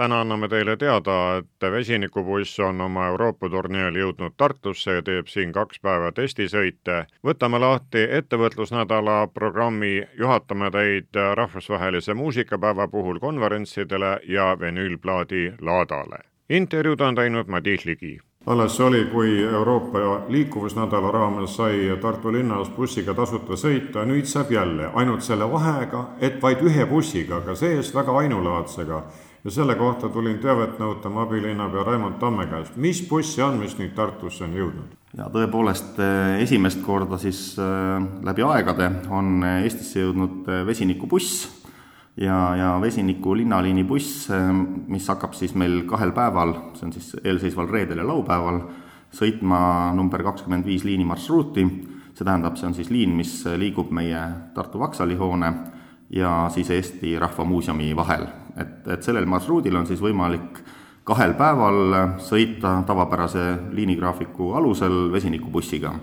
täna anname teile teada, et vesinikubuss on oma Euroopa turneel jõudnud Tartusse ja teeb siin kaks päeva testisõite. võtame lahti ettevõtlusnädala programmi, juhatame teid rahvusvahelise muusikapäeva puhul konverentsidele ja vinüülplaadi laadale. intervjuud on teinud Madis Ligi alles oli, kui Euroopa liikuvusnädala raames sai Tartu linnas bussiga tasuta sõita, nüüd saab jälle, ainult selle vahega, et vaid ühe bussiga, aga see-eest väga ainulaadsega ja selle kohta tulin teavet nõutama abilinnapea Raimond Tamme käest. mis bussi on, mis nüüd Tartusse on jõudnud? ja tõepoolest, eh, esimest korda siis eh, läbi aegade on Eestisse jõudnud eh, vesinikubuss ja, ja vesiniku linnaliini buss, mis hakkab siis meil kahel päeval, see on siis eelseisval reedel ja laupäeval, sõitma number kakskümmend viis liini marsruuti, see tähendab, see on siis liin, mis liigub meie Tartu Vaksali hoone ja siis Eesti Rahva Muuseumi vahel et, et sellel marsruudil on siis võimalik kahel päeval sõita tavapärase liinigraafiku alusel vesinikubussiga.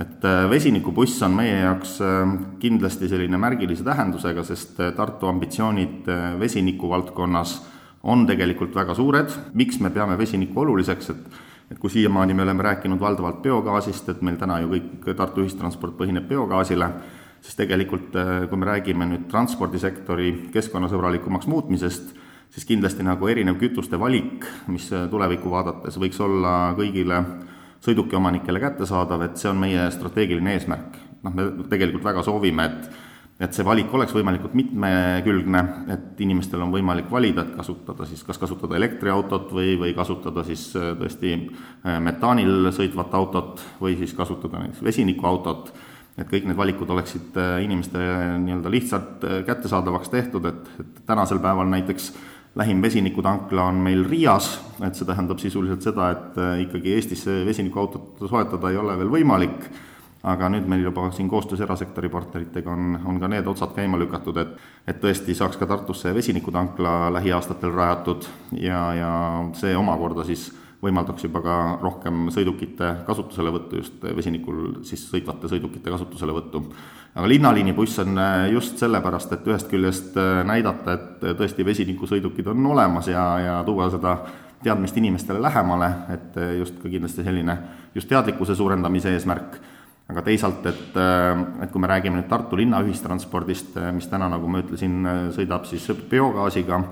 et äh, vesinikubuss on meie jaoks äh, kindlasti selline märgilise tähendusega, sest äh, Tartu ambitsioonid vesiniku valdkonnas on tegelikult väga suured, miks me peame vesinikku oluliseks, et et kui siiamaani me oleme rääkinud valdavalt biogaasist, et meil täna ju kõik Tartu ühistransport põhineb biogaasile, siis tegelikult äh, kui me räägime nüüd transpordisektori keskkonnasõbralikumaks muutmisest, siis kindlasti nagu erinev kütuste valik, mis äh, tulevikku vaadates võiks olla kõigile sõidukiomanikele kättesaadav, et see on meie strateegiline eesmärk. noh, me tegelikult väga soovime, et et see valik oleks võimalikult mitmekülgne, et inimestel on võimalik valida, et kasutada siis, kas kasutada elektriautot või, või kasutada siis äh, tõesti metaanil sõitvat autot või siis kasutada näiteks vesinikuautot et kõik need valikud oleksid äh, inimestele nii-öelda lihtsalt äh, kättesaadavaks tehtud, et, et tänasel päeval näiteks lähim vesinikutankla on meil Riias, et see tähendab sisuliselt seda, et äh, ikkagi Eestisse vesinikuautot soetada ei ole veel võimalik, aga nüüd meil juba siin koostöös erasektori partneritega on, on ka need otsad käima lükatud, et et tõesti saaks ka Tartusse vesinikutankla lähiaastatel rajatud ja, ja see omakorda siis võimaldaks juba ka rohkem sõidukite kasutuselevõttu, just vesinikul siis sõitvate sõidukite kasutuselevõttu. aga linnaliinibuss on äh, just sellepärast, et ühest küljest äh, näidata, et äh, tõesti vesinikusõidukid on olemas ja, ja tuua seda teadmist inimestele lähemale, et just ka kindlasti selline just teadlikkuse suurendamise eesmärk, aga teisalt, et, et kui me räägime nüüd Tartu linna ühistranspordist, mis täna, nagu ma ütlesin, sõidab siis biogaasiga,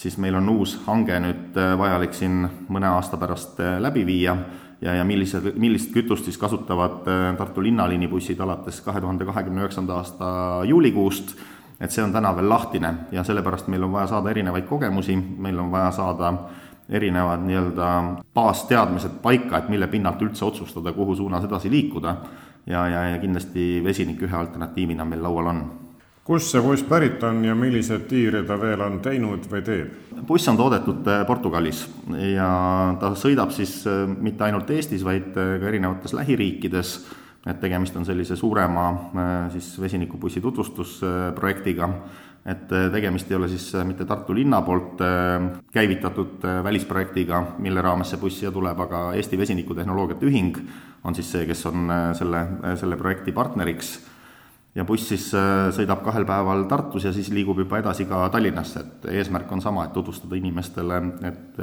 siis meil on uus hange nüüd äh, vajalik siin mõne aasta pärast äh, läbi viia. Ja, ja millised, millist kütust siis kasutavad äh, Tartu linnaliinibussid alates kahe tuhande kahekümne üheksanda aasta juulikuust, et see on täna veel lahtine ja sellepärast meil on vaja saada erinevaid kogemusi, meil on vaja saada erinevad nii-öelda baasteadmised paika, et mille pinnalt üldse otsustada, kuhu suunas edasi liikuda. Ja, ja, ja kindlasti vesinik ühe alternatiivina meil laual on kust see buss pärit on ja milliseid tiire ta veel on teinud või teeb? buss on toodetud äh, Portugalis ja ta sõidab siis äh, mitte ainult Eestis, vaid äh, ka erinevates lähiriikides, et tegemist on sellise suurema siis vesinikubussi tutvustusprojektiga, et tegemist ei ole siis mitte Tartu linna poolt käivitatud välisprojektiga, mille raames see buss siia tuleb, aga Eesti Vesinikutehnoloogiate Ühing on siis see, kes on selle, selle projekti partneriks ja buss siis äh, sõidab kahel päeval Tartus ja siis liigub juba edasi ka Tallinnasse, et eesmärk on sama, et tutvustada inimestele, et,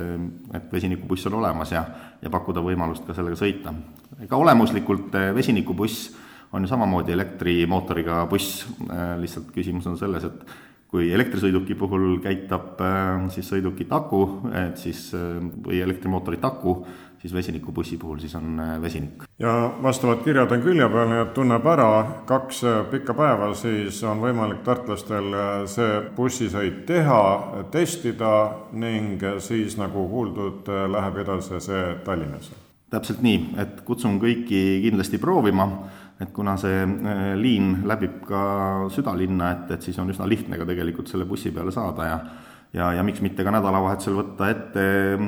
et vesinikubuss on olemas ja, ja pakkuda võimalust ka sellega sõita. ega olemuslikult äh, vesinikubuss on ju samamoodi elektrimootoriga buss, äh, lihtsalt küsimus on selles, et kui elektrisõiduki puhul käitab siis sõidukit aku, et siis või elektrimootorit aku, siis vesinikubussi puhul siis on äh, vesinik. ja vastavad kirjad on külje peal, nii et tunneb ära kaks äh, pikka päeva, siis on võimalik tartlastel äh, see bussisõit teha, testida ning siis, nagu kuuldud, läheb edasi see Tallinnasse. täpselt nii, et kutsun kõiki kindlasti proovima, et kuna see liin läbib ka südalinna, et, et siis on üsna lihtne ka tegelikult selle bussi peale saada ja ja, ja miks mitte ka nädalavahetusel võtta ette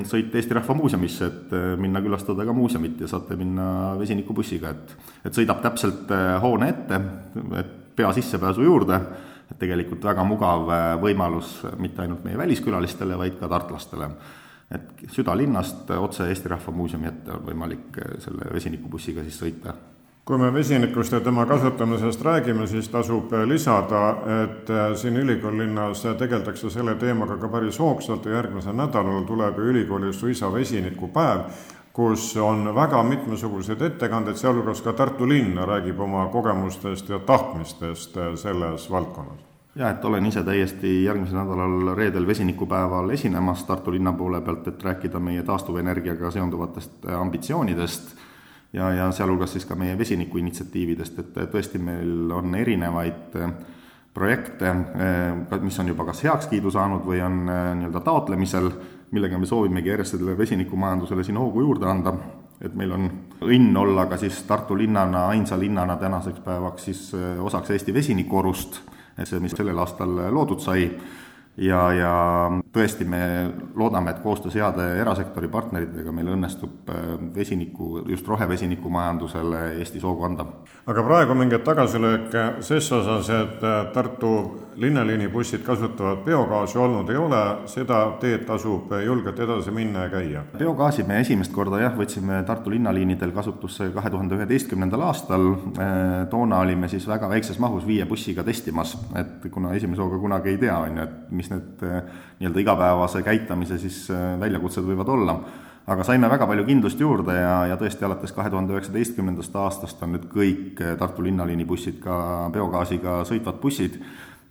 sõit Eesti Rahva Muuseumisse, et äh, minna külastada ka muuseumit ja saate minna vesinikubussiga, et et sõidab täpselt äh, hoone ette, et pea sissepääsu juurde. Et tegelikult väga mugav võimalus mitte ainult meie väliskülalistele, vaid ka tartlastele. Et südalinnast otse Eesti Rahva Muuseumi ette on võimalik selle vesinikubussiga siis sõita kui me vesinikust ja tema kasutamisest räägime, siis tasub lisada, et siin ülikoolilinnas tegeldakse selle teemaga ka päris hoogsalt ja järgmisel nädalal tuleb ülikoolis suisa vesinikupäev, kus on väga mitmesuguseid ettekandeid, sealhulgas ka Tartu linn räägib oma kogemustest ja tahtmistest selles valdkonnas. Jaa, et olen ise täiesti järgmisel nädalal reedel vesinikupäeval esinemas Tartu linna poole pealt, et rääkida meie taastuvenergiaga seonduvatest ambitsioonidest ja, ja sealhulgas siis ka meie vesiniku initsiatiividest, et tõesti meil on erinevaid äh, projekte, äh, mis on juba kas heakskiidu saanud või on äh, nii-öelda taotlemisel, millega me soovimegi järjest sellele vesinikumajandusele siin hoogu juurde anda, et meil on õnn olla ka siis Tartu linnana, ainsa linnana tänaseks päevaks siis osaks Eesti vesinikuorust, see, mis sellel aastal loodud sai ja, ja tõesti, me loodame, et koostöös heade erasektori partneritega meil õnnestub äh, vesiniku, just rohevesiniku majandusele Eestis hoogu anda. aga praegu mingeid tagasilööke ses osas, et äh, Tartu linnaliini bussid kasutavad biogaasi olnud ei ole, seda teed tasub julgelt edasi minna ja käia? biogaasi me esimest korda jah, võtsime Tartu linnaliinidel kasutusse kahe tuhande üheteistkümnendal aastal, äh, toona olime siis väga väikses mahus viie bussiga testimas, et kuna esimese hooga kunagi ei tea, on ju, et mis need nii-öelda igapäevase käitamise siis väljakutsed võivad olla. Aga saime väga palju kindlust juurde ja, ja tõesti alates kahe tuhande üheksateistkümnendast aastast on nüüd kõik Tartu linnaliini bussid ka biogaasiga sõitvad bussid,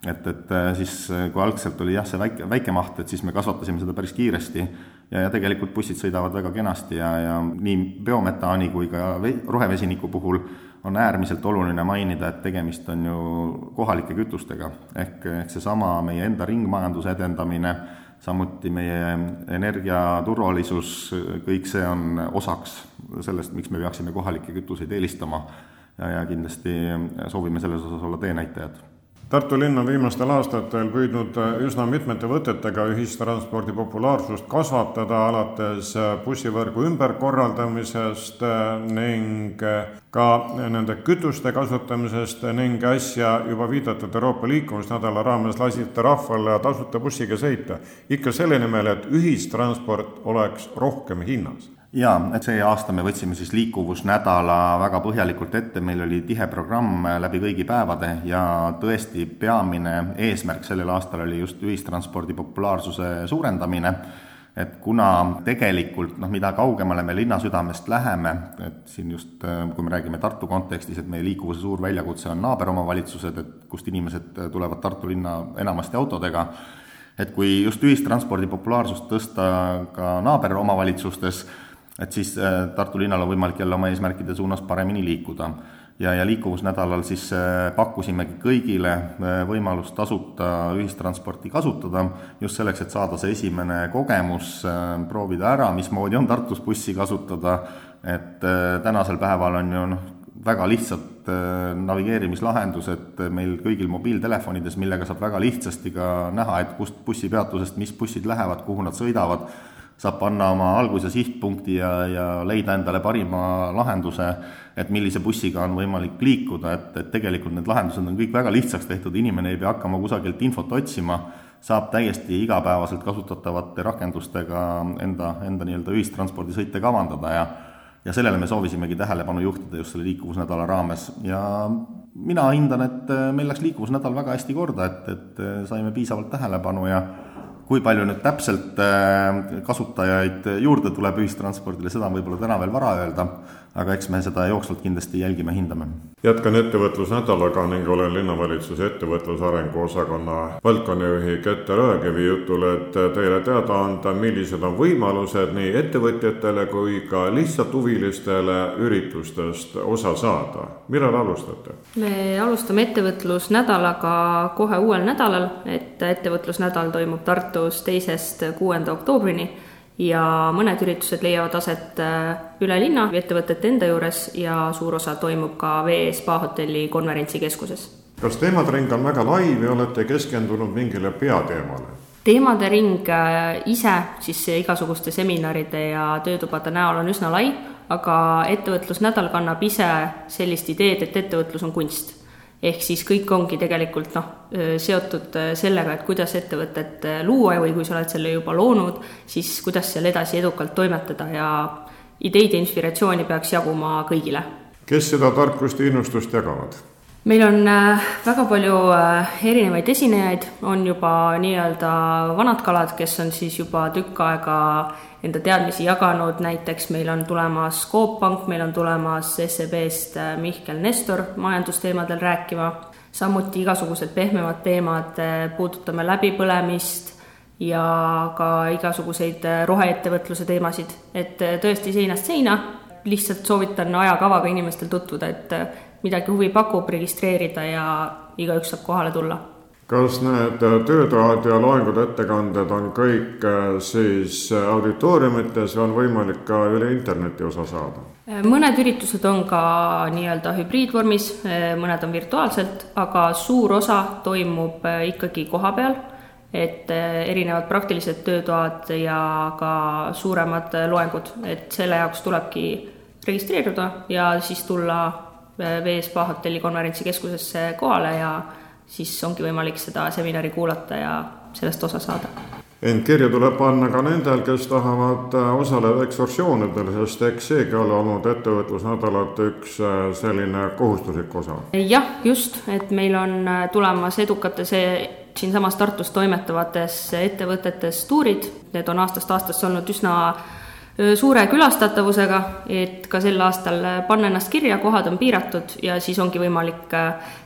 et, et siis kui algselt oli jah, see väike, väike maht, et siis me kasvatasime seda päris kiiresti. Ja, ja tegelikult bussid sõidavad väga kenasti ja, ja nii biometaani kui ka rohevesiniku puhul on äärmiselt oluline mainida, et tegemist on ju kohalike kütustega, ehk, ehk seesama meie enda ringmajanduse edendamine, samuti meie energiaturvalisus, kõik see on osaks sellest, miks me peaksime kohalikke kütuseid eelistama. Ja, ja kindlasti soovime selles osas olla teenäitajad Tartu linn on viimastel aastatel püüdnud üsna mitmete võtetega ühistranspordi populaarsust kasvatada, alates bussivõrgu ümberkorraldamisest ning ka nende kütuste kasutamisest ning äsja juba viidatud Euroopa liikumisnädala raames lasite rahvale tasuta bussiga sõita. ikka selle nimel, et ühistransport oleks rohkem hinnas jaa, et see aasta me võtsime siis liikuvusnädala väga põhjalikult ette, meil oli tihe programm läbi kõigi päevade ja tõesti peamine eesmärk sellel aastal oli just ühistranspordi populaarsuse suurendamine, et kuna tegelikult noh, mida kaugemale me linna südamest läheme, et siin just, kui me räägime Tartu kontekstis, et meie liikuvuse suur väljakutse on naaberomavalitsused, et kust inimesed tulevad Tartu linna enamasti autodega, et kui just ühistranspordi populaarsust tõsta ka naaberomavalitsustes, et siis äh, Tartu linnal on võimalik jälle oma eesmärkide suunas paremini liikuda. ja, ja liikuvusnädalal siis äh, pakkusimegi kõigile äh, võimalust tasuta ühistransporti kasutada, just selleks, et saada see esimene kogemus, proovida ära, mismoodi on Tartus bussi kasutada, et tänasel päeval on ju noh, väga lihtsad navigeerimislahendused meil kõigil mobiiltelefonides, millega saab väga lihtsasti ka näha, et kust bussipeatusest mis bussid lähevad, kuhu nad sõidavad saab panna oma algus- ja sihtpunkti ja, ja leida endale parima lahenduse, et millise bussiga on võimalik liikuda, et, et tegelikult need lahendused on kõik väga lihtsaks tehtud, inimene ei pea hakkama kusagilt infot otsima, saab täiesti igapäevaselt kasutatavate rakendustega enda, enda nii-öelda ühistranspordisõite kavandada ja ja sellele me soovisimegi tähelepanu juhtida just selle liikuvusnädala raames. Ja mina hindan, et meil läks liikuvusnädal väga hästi korda, et, et saime piisavalt tähelepanu ja kui palju nüüd täpselt äh, kasutajaid juurde tuleb ühistranspordile, seda on võib-olla täna veel vara öelda, aga eks me seda jooksvalt kindlasti jälgime, hindame. jätkan ettevõtlusnädalaga ning olen linnavalitsuse ettevõtlusarengu osakonna valdkonnajuhi Kette Rõekivi jutul, et teile teada anda, millised on võimalused nii ettevõtjatele kui ka lihtsalt huvilistele üritustest osa saada. millal alustate? me alustame ettevõtlusnädalaga kohe uuel nädalal, et ettevõtlusnädal toimub Tartus teisest kuuenda oktoobrini ja mõned üritused leiavad aset äh, üle linna ettevõtete enda juures ja suur osa toimub ka Vee Spa hotelli konverentsikeskuses. kas teemade ring on väga lai või olete keskendunud mingile peateemale? teemade ring äh, ise siis igasuguste seminaride ja töötubade näol on üsna lai, aga ettevõtlusnädal kannab ise sellist ideed, et ettevõtlus on kunst ehk siis kõik ongi tegelikult noh, seotud sellega, et kuidas ettevõtet luua või kui sa oled selle juba loonud, siis kuidas seal edasi edukalt toimetada ja ideid ja inspiratsiooni peaks jaguma kõigile. kes seda tarkust ja innustust jagavad? Meil on väga palju erinevaid esinejaid, on juba nii-öelda vanad kalad, kes on siis juba tükk aega enda teadmisi jaganud, näiteks meil on tulemas Coop Pank, meil on tulemas SEB-st äh, Mihkel Nestor majandusteemadel rääkima, samuti igasugused pehmemad teemad, äh, puudutame läbipõlemist ja ka igasuguseid äh, roheettevõtluse teemasid, et tõesti seinast seina, lihtsalt soovitan ajakavaga inimestel tutvuda, et midagi huvi pakub, registreerida ja igaüks saab kohale tulla kas need töötoad ja loengud, ettekanded on kõik äh, siis äh, auditooriumites või on võimalik ka üle interneti osa saada? mõned üritused on ka nii-öelda hübriidvormis, äh, mõned on virtuaalselt, aga suur osa toimub ikkagi kohapeal, et erinevad praktilised töötoad ja ka suuremad loengud, et selle jaoks tulebki registreeruda ja siis tulla VSPA hotelli konverentsikeskusesse kohale ja siis ongi võimalik seda seminari kuulata ja sellest osa saada. ent kirja tuleb panna ka nendel, kes tahavad äh, osaleda ekskursioonidel, sest eks seegi ole olnud ettevõtlusnädalate üks äh, selline kohustuslik osa. jah, just, et meil on äh, tulemas edukates siinsamas Tartus toimetavates ettevõtetes tuurid, need on aastast aastasse olnud üsna suure külastatavusega, et ka sel aastal panna ennast kirja, kohad on piiratud ja siis ongi võimalik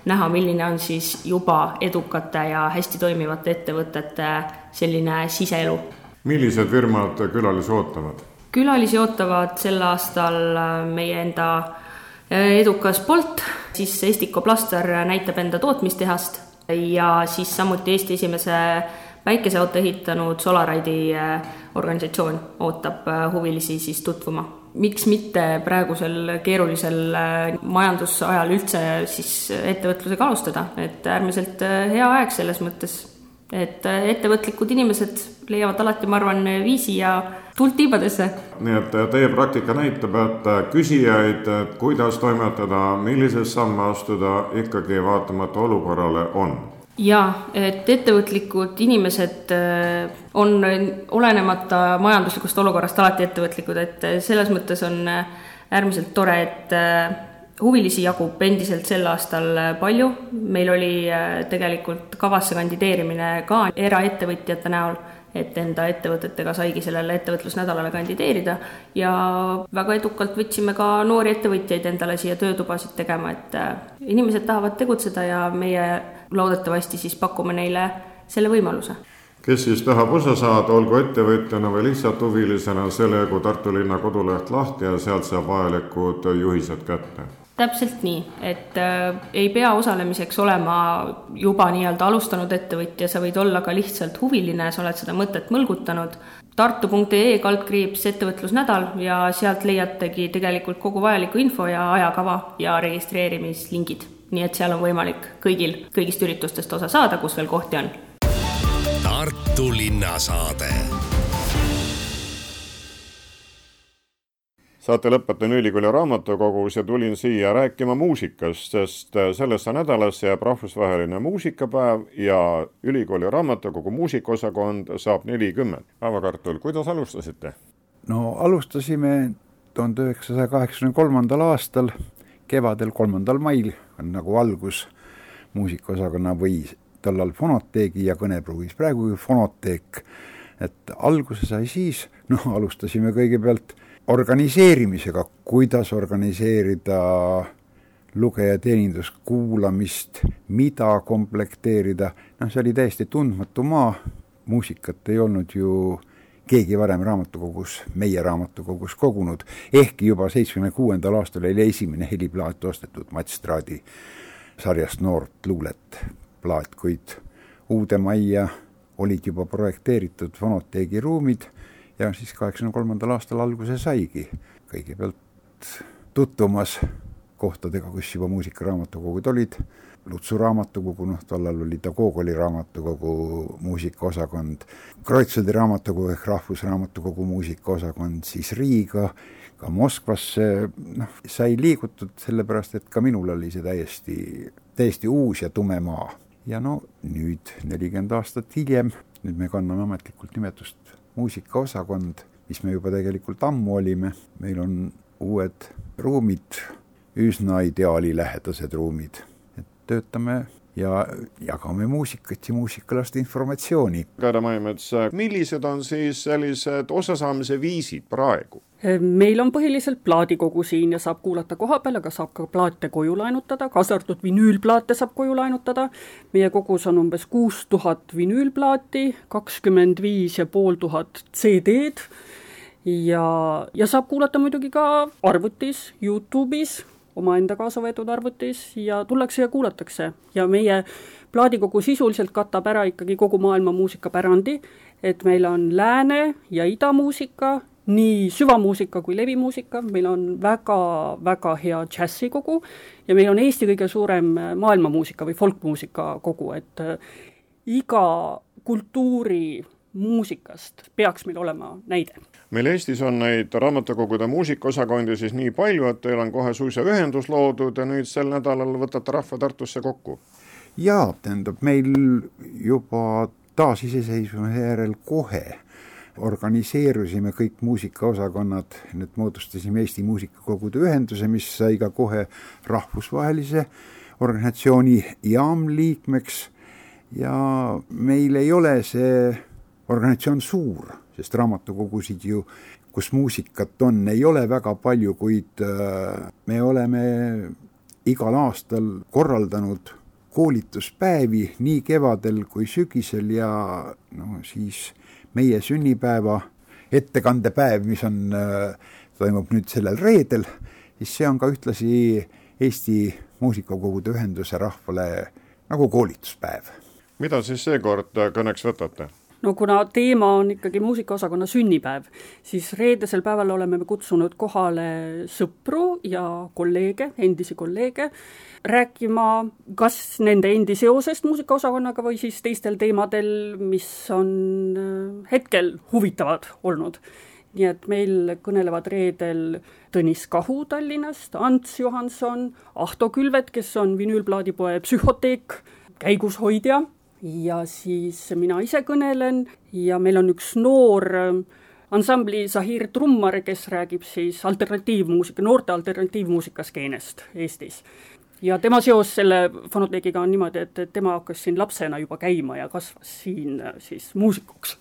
näha, milline on siis juba edukate ja hästi toimivate ettevõtete selline siseelu. millised firmad külalisi ootavad? külalisi ootavad sel aastal meie enda edukas Bolt, siis Estiko Plaster näitab enda tootmistehast ja siis samuti Eesti esimese päikeseauto ehitanud Solaride'i äh, organisatsioon ootab äh, huvilisi siis tutvuma. miks mitte praegusel keerulisel äh, majandusajal üldse siis ettevõtlusega alustada, et äärmiselt hea aeg selles mõttes, et ettevõtlikud inimesed leiavad alati, ma arvan, viisi ja tuld tiibadesse. nii et teie praktika näitab, et küsijaid, kuidas toimetada, milliseid samme astuda, ikkagi vaatamata olukorrale on jaa, et ettevõtlikud inimesed äh, on olenemata majanduslikust olukorrast alati ettevõtlikud, et äh, selles mõttes on äh, äärmiselt tore, et huvilisi jagub endiselt sel aastal palju, meil oli tegelikult kavasse kandideerimine ka eraettevõtjate näol et enda ettevõtetega saigi sellele ettevõtlusnädalale kandideerida. Ja väga edukalt võtsime ka noori ettevõtjaid endale siia töötubasid tegema, et äh, inimesed tahavad tegutseda ja meie loodetavasti siis pakume neile selle võimaluse kes siis tahab osa saada, olgu ettevõtjana või lihtsalt huvilisena, selle jagu Tartu linna koduleht lahti ja sealt saab vajalikud juhised kätte täpselt nii, et äh, ei pea osalemiseks olema juba nii-öelda alustanud ettevõtja, sa võid olla ka lihtsalt huviline, sa oled seda mõtet mõlgutanud. tartu.ee kaldkriips ettevõtlusnädal ja sealt leiategi tegelikult kogu vajaliku info ja ajakava ja registreerimislingid. Nii et seal on võimalik kõigil kõigist üritustest osa saada, kus veel kohti on. Tartu linnasaade saate lõpetan ülikooli raamatukogus ja tulin siia rääkima muusikast, sest sellesse nädalasse jääb rahvusvaheline muusikapäev ja ülikooli raamatukogu muusikaosakond saab nelikümmend. Paavo Kartul, kuidas alustasite? no alustasime tuhande üheksasaja kaheksakümne kolmandal aastal, kevadel, kolmandal mail nagu algus muusikaosakonna või tollal fonoteegi ja kõnepruugis praegu fonoteek, et alguse sai siis, noh, alustasime kõigepealt organiseerimisega, kuidas organiseerida lugejateenindust, kuulamist, mida komplekteerida, noh, see oli täiesti tundmatu maa, muusikat ei olnud ju keegi varem raamatukogus, meie raamatukogus kogunud, ehkki juba seitsmekümne kuuendal aastal oli esimene heliplaat ostetud Mats Straadi sarjast Noort luulet plaat, kuid uude majja olid juba projekteeritud fonoteegi ruumid ja siis kaheksakümne kolmandal aastal alguse saigi. kõigepealt tutvumas kohtadega, kus juba muusikaraamatukogud olid, Lutsu raamatukogu, noh tollal oli ta Gogoli raamatukogu muusikaosakond, Kreutzwaldi raamatukogu ehk Rahvusraamatukogu muusikaosakond, siis Riiga, ka Moskvasse, noh, sai liigutud, sellepärast et ka minul oli see täiesti täiesti uus ja tume maa. ja no nüüd, nelikümmend aastat hiljem, nüüd me kanname ametlikult nimetust muusikaosakond, mis me juba tegelikult ammu olime, meil on uued ruumid, üsna ideaalilähedased ruumid, et töötame ja jagame muusikat ja muusikalaste informatsiooni. Kaire Maimets, millised on siis sellised osasaamise viisid praegu? meil on põhiliselt plaadikogu siin ja saab kuulata koha peal, aga saab ka plaate koju laenutada, kaasa arvatud vinüülplaate saab koju laenutada. meie kogus on umbes kuus tuhat vinüülplaati, kakskümmend viis ja pool tuhat CD-d ja, ja saab kuulata muidugi ka arvutis, Youtube'is omaenda kaasa võetud arvutis ja tullakse ja kuulatakse. Ja meie plaadikogu sisuliselt katab ära ikkagi kogu maailma muusikapärandi, et meil on lääne- ja idamuusika, nii süvamuusika kui levimuusika, meil on väga-väga hea džässikogu ja meil on Eesti kõige suurem maailmamuusika või folkmuusika kogu, et äh, iga kultuuri muusikast peaks meil olema näide. Meil Eestis on neid raamatukogude muusikaosakondi siis nii palju, et teil on kohe suisa ühendus loodud ja nüüd sel nädalal võtate rahva Tartusse kokku? jaa, tähendab meil juba taasiseseisvumise järel kohe organiseerusime kõik muusikaosakonnad, nüüd moodustasime Eesti Muusikakogude Ühenduse, mis sai ka kohe rahvusvahelise organisatsiooni IAM liikmeks ja meil ei ole see organisatsioon suur sest raamatukogusid ju, kus muusikat on, ei ole väga palju, kuid äh, me oleme igal aastal korraldanud koolituspäevi nii kevadel kui sügisel ja no siis meie sünnipäeva ettekandepäev, mis on, äh, toimub nüüd sellel reedel, siis see on ka ühtlasi Eesti Muusikakogude Ühenduse rahvale nagu koolituspäev. mida siis seekord kõneks võtate? No kuna teema on ikkagi muusikaosakonna sünnipäev, siis reedesel päeval oleme me kutsunud kohale sõpru ja kolleege, endisi kolleege, rääkima kas nende endi seosest muusikaosakonnaga või siis teistel teemadel, mis on äh, hetkel huvitavad olnud. Nii et meil kõnelevad reedel Tõnis Kahu Tallinnast, Ants Johanson, Ahto Külvet, kes on vinüülplaadipoe Psühhoteek käigushoidja ja siis mina ise kõnelen ja meil on üks noor ähm, ansambli Zahir trummar, kes räägib siis alternatiivmuusika, noorte alternatiivmuusika skeenest Eestis. ja tema seos selle fonoteegiga on niimoodi, et, tema hakkas siin lapsena juba käima ja kasvas siin äh, siis muusikuks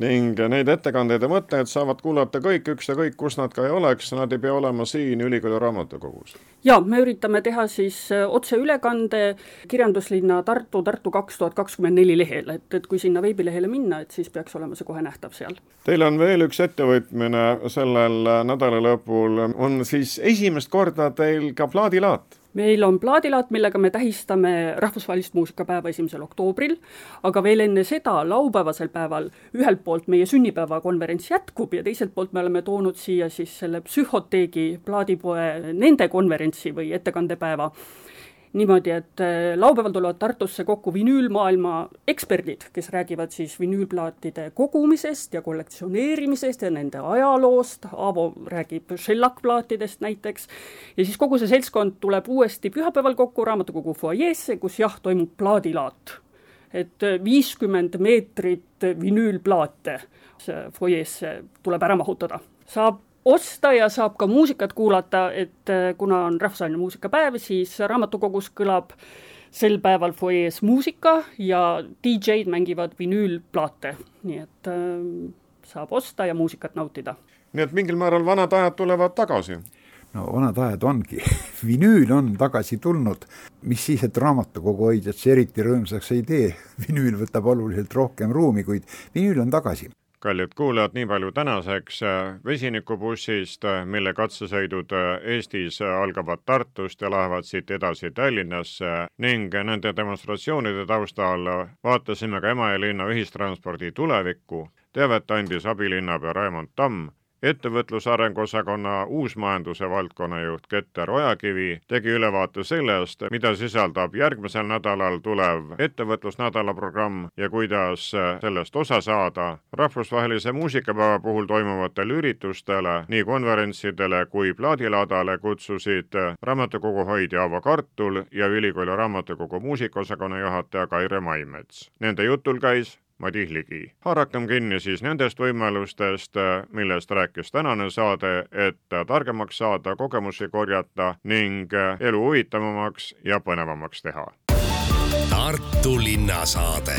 ning neid ettekandeid ja mõtteid saavad kuulata kõik, ükskõik kus nad ka ei oleks, nad ei pea olema siin ülikooli raamatukogus. jaa, me üritame teha siis äh, otseülekande kirjanduslinna Tartu, Tartu kaks tuhat kakskümmend neli lehel, et, et kui sinna veebilehele minna, et siis peaks olema see kohe nähtav seal. Teil on veel üks ettevõtmine sellel nädalalõpul, on siis esimest korda teil ka plaadilaat meil on plaadilaat, millega me tähistame rahvusvahelist muusikapäeva esimesel oktoobril, aga veel enne seda, laupäevasel päeval, ühelt poolt meie sünnipäevakonverents jätkub ja teiselt poolt me oleme toonud siia siis selle psühhoteegi plaadipoe nende konverentsi või ettekandepäeva niimoodi, et äh, laupäeval tulevad Tartusse kokku vinüülmaailma eksperdid, kes räägivad siis vinüülplaatide kogumisest ja kollektsioneerimisest ja nende ajaloost, Aavo räägib šellakplaatidest näiteks, ja siis kogu see seltskond tuleb uuesti pühapäeval kokku raamatukogu fuajeesse, kus jah, toimub plaadilaat. et äh, viiskümmend meetrit vinüülplaate fuajeesse tuleb ära mahutada. saab osta ja saab ka muusikat kuulata, et äh, kuna on rahvusvaheline muusikapäev, siis raamatukogus kõlab sel päeval fuajees muusika ja DJ-d mängivad vinüülplaate, nii et äh, saab osta ja muusikat nautida. nii et mingil määral vanad ajad tulevad tagasi? no vanad ajad ongi. Vinüül on tagasi tulnud, mis siis, et raamatukogu hoidjad see eriti rõõmsaks ei tee, vinüül võtab oluliselt rohkem ruumi, kuid vinüül on tagasi kallid kuulajad, nii palju tänaseks äh, vesinikubussist, äh, mille katsesõidud äh, Eestis algavad Tartust ja lähevad siit edasi Tallinnasse ning nende demonstratsioonide taustal vaatasime ka Emajõe linna ühistranspordi tulevikku. teavet andis abilinnapea Raimond Tamm ettevõtluse arenguosakonna uusmajanduse valdkonna juht Keter Ojakivi tegi ülevaate sellest, mida sisaldab järgmisel nädalal tulev ettevõtlusnädala programm ja kuidas sellest osa saada. rahvusvahelise muusikapäeva puhul toimuvatele üritustele, nii konverentsidele kui plaadilaadale kutsusid raamatukogu hoidja Avo Kartul ja ülikooli raamatukogu muusikaosakonna juhataja Kaire Maimets. Nende jutul käis Madis Ligi. haarakem kinni siis nendest võimalustest, millest rääkis tänane saade, et targemaks saada, kogemusi korjata ning elu huvitavamaks ja põnevamaks teha. Tartu linnasaade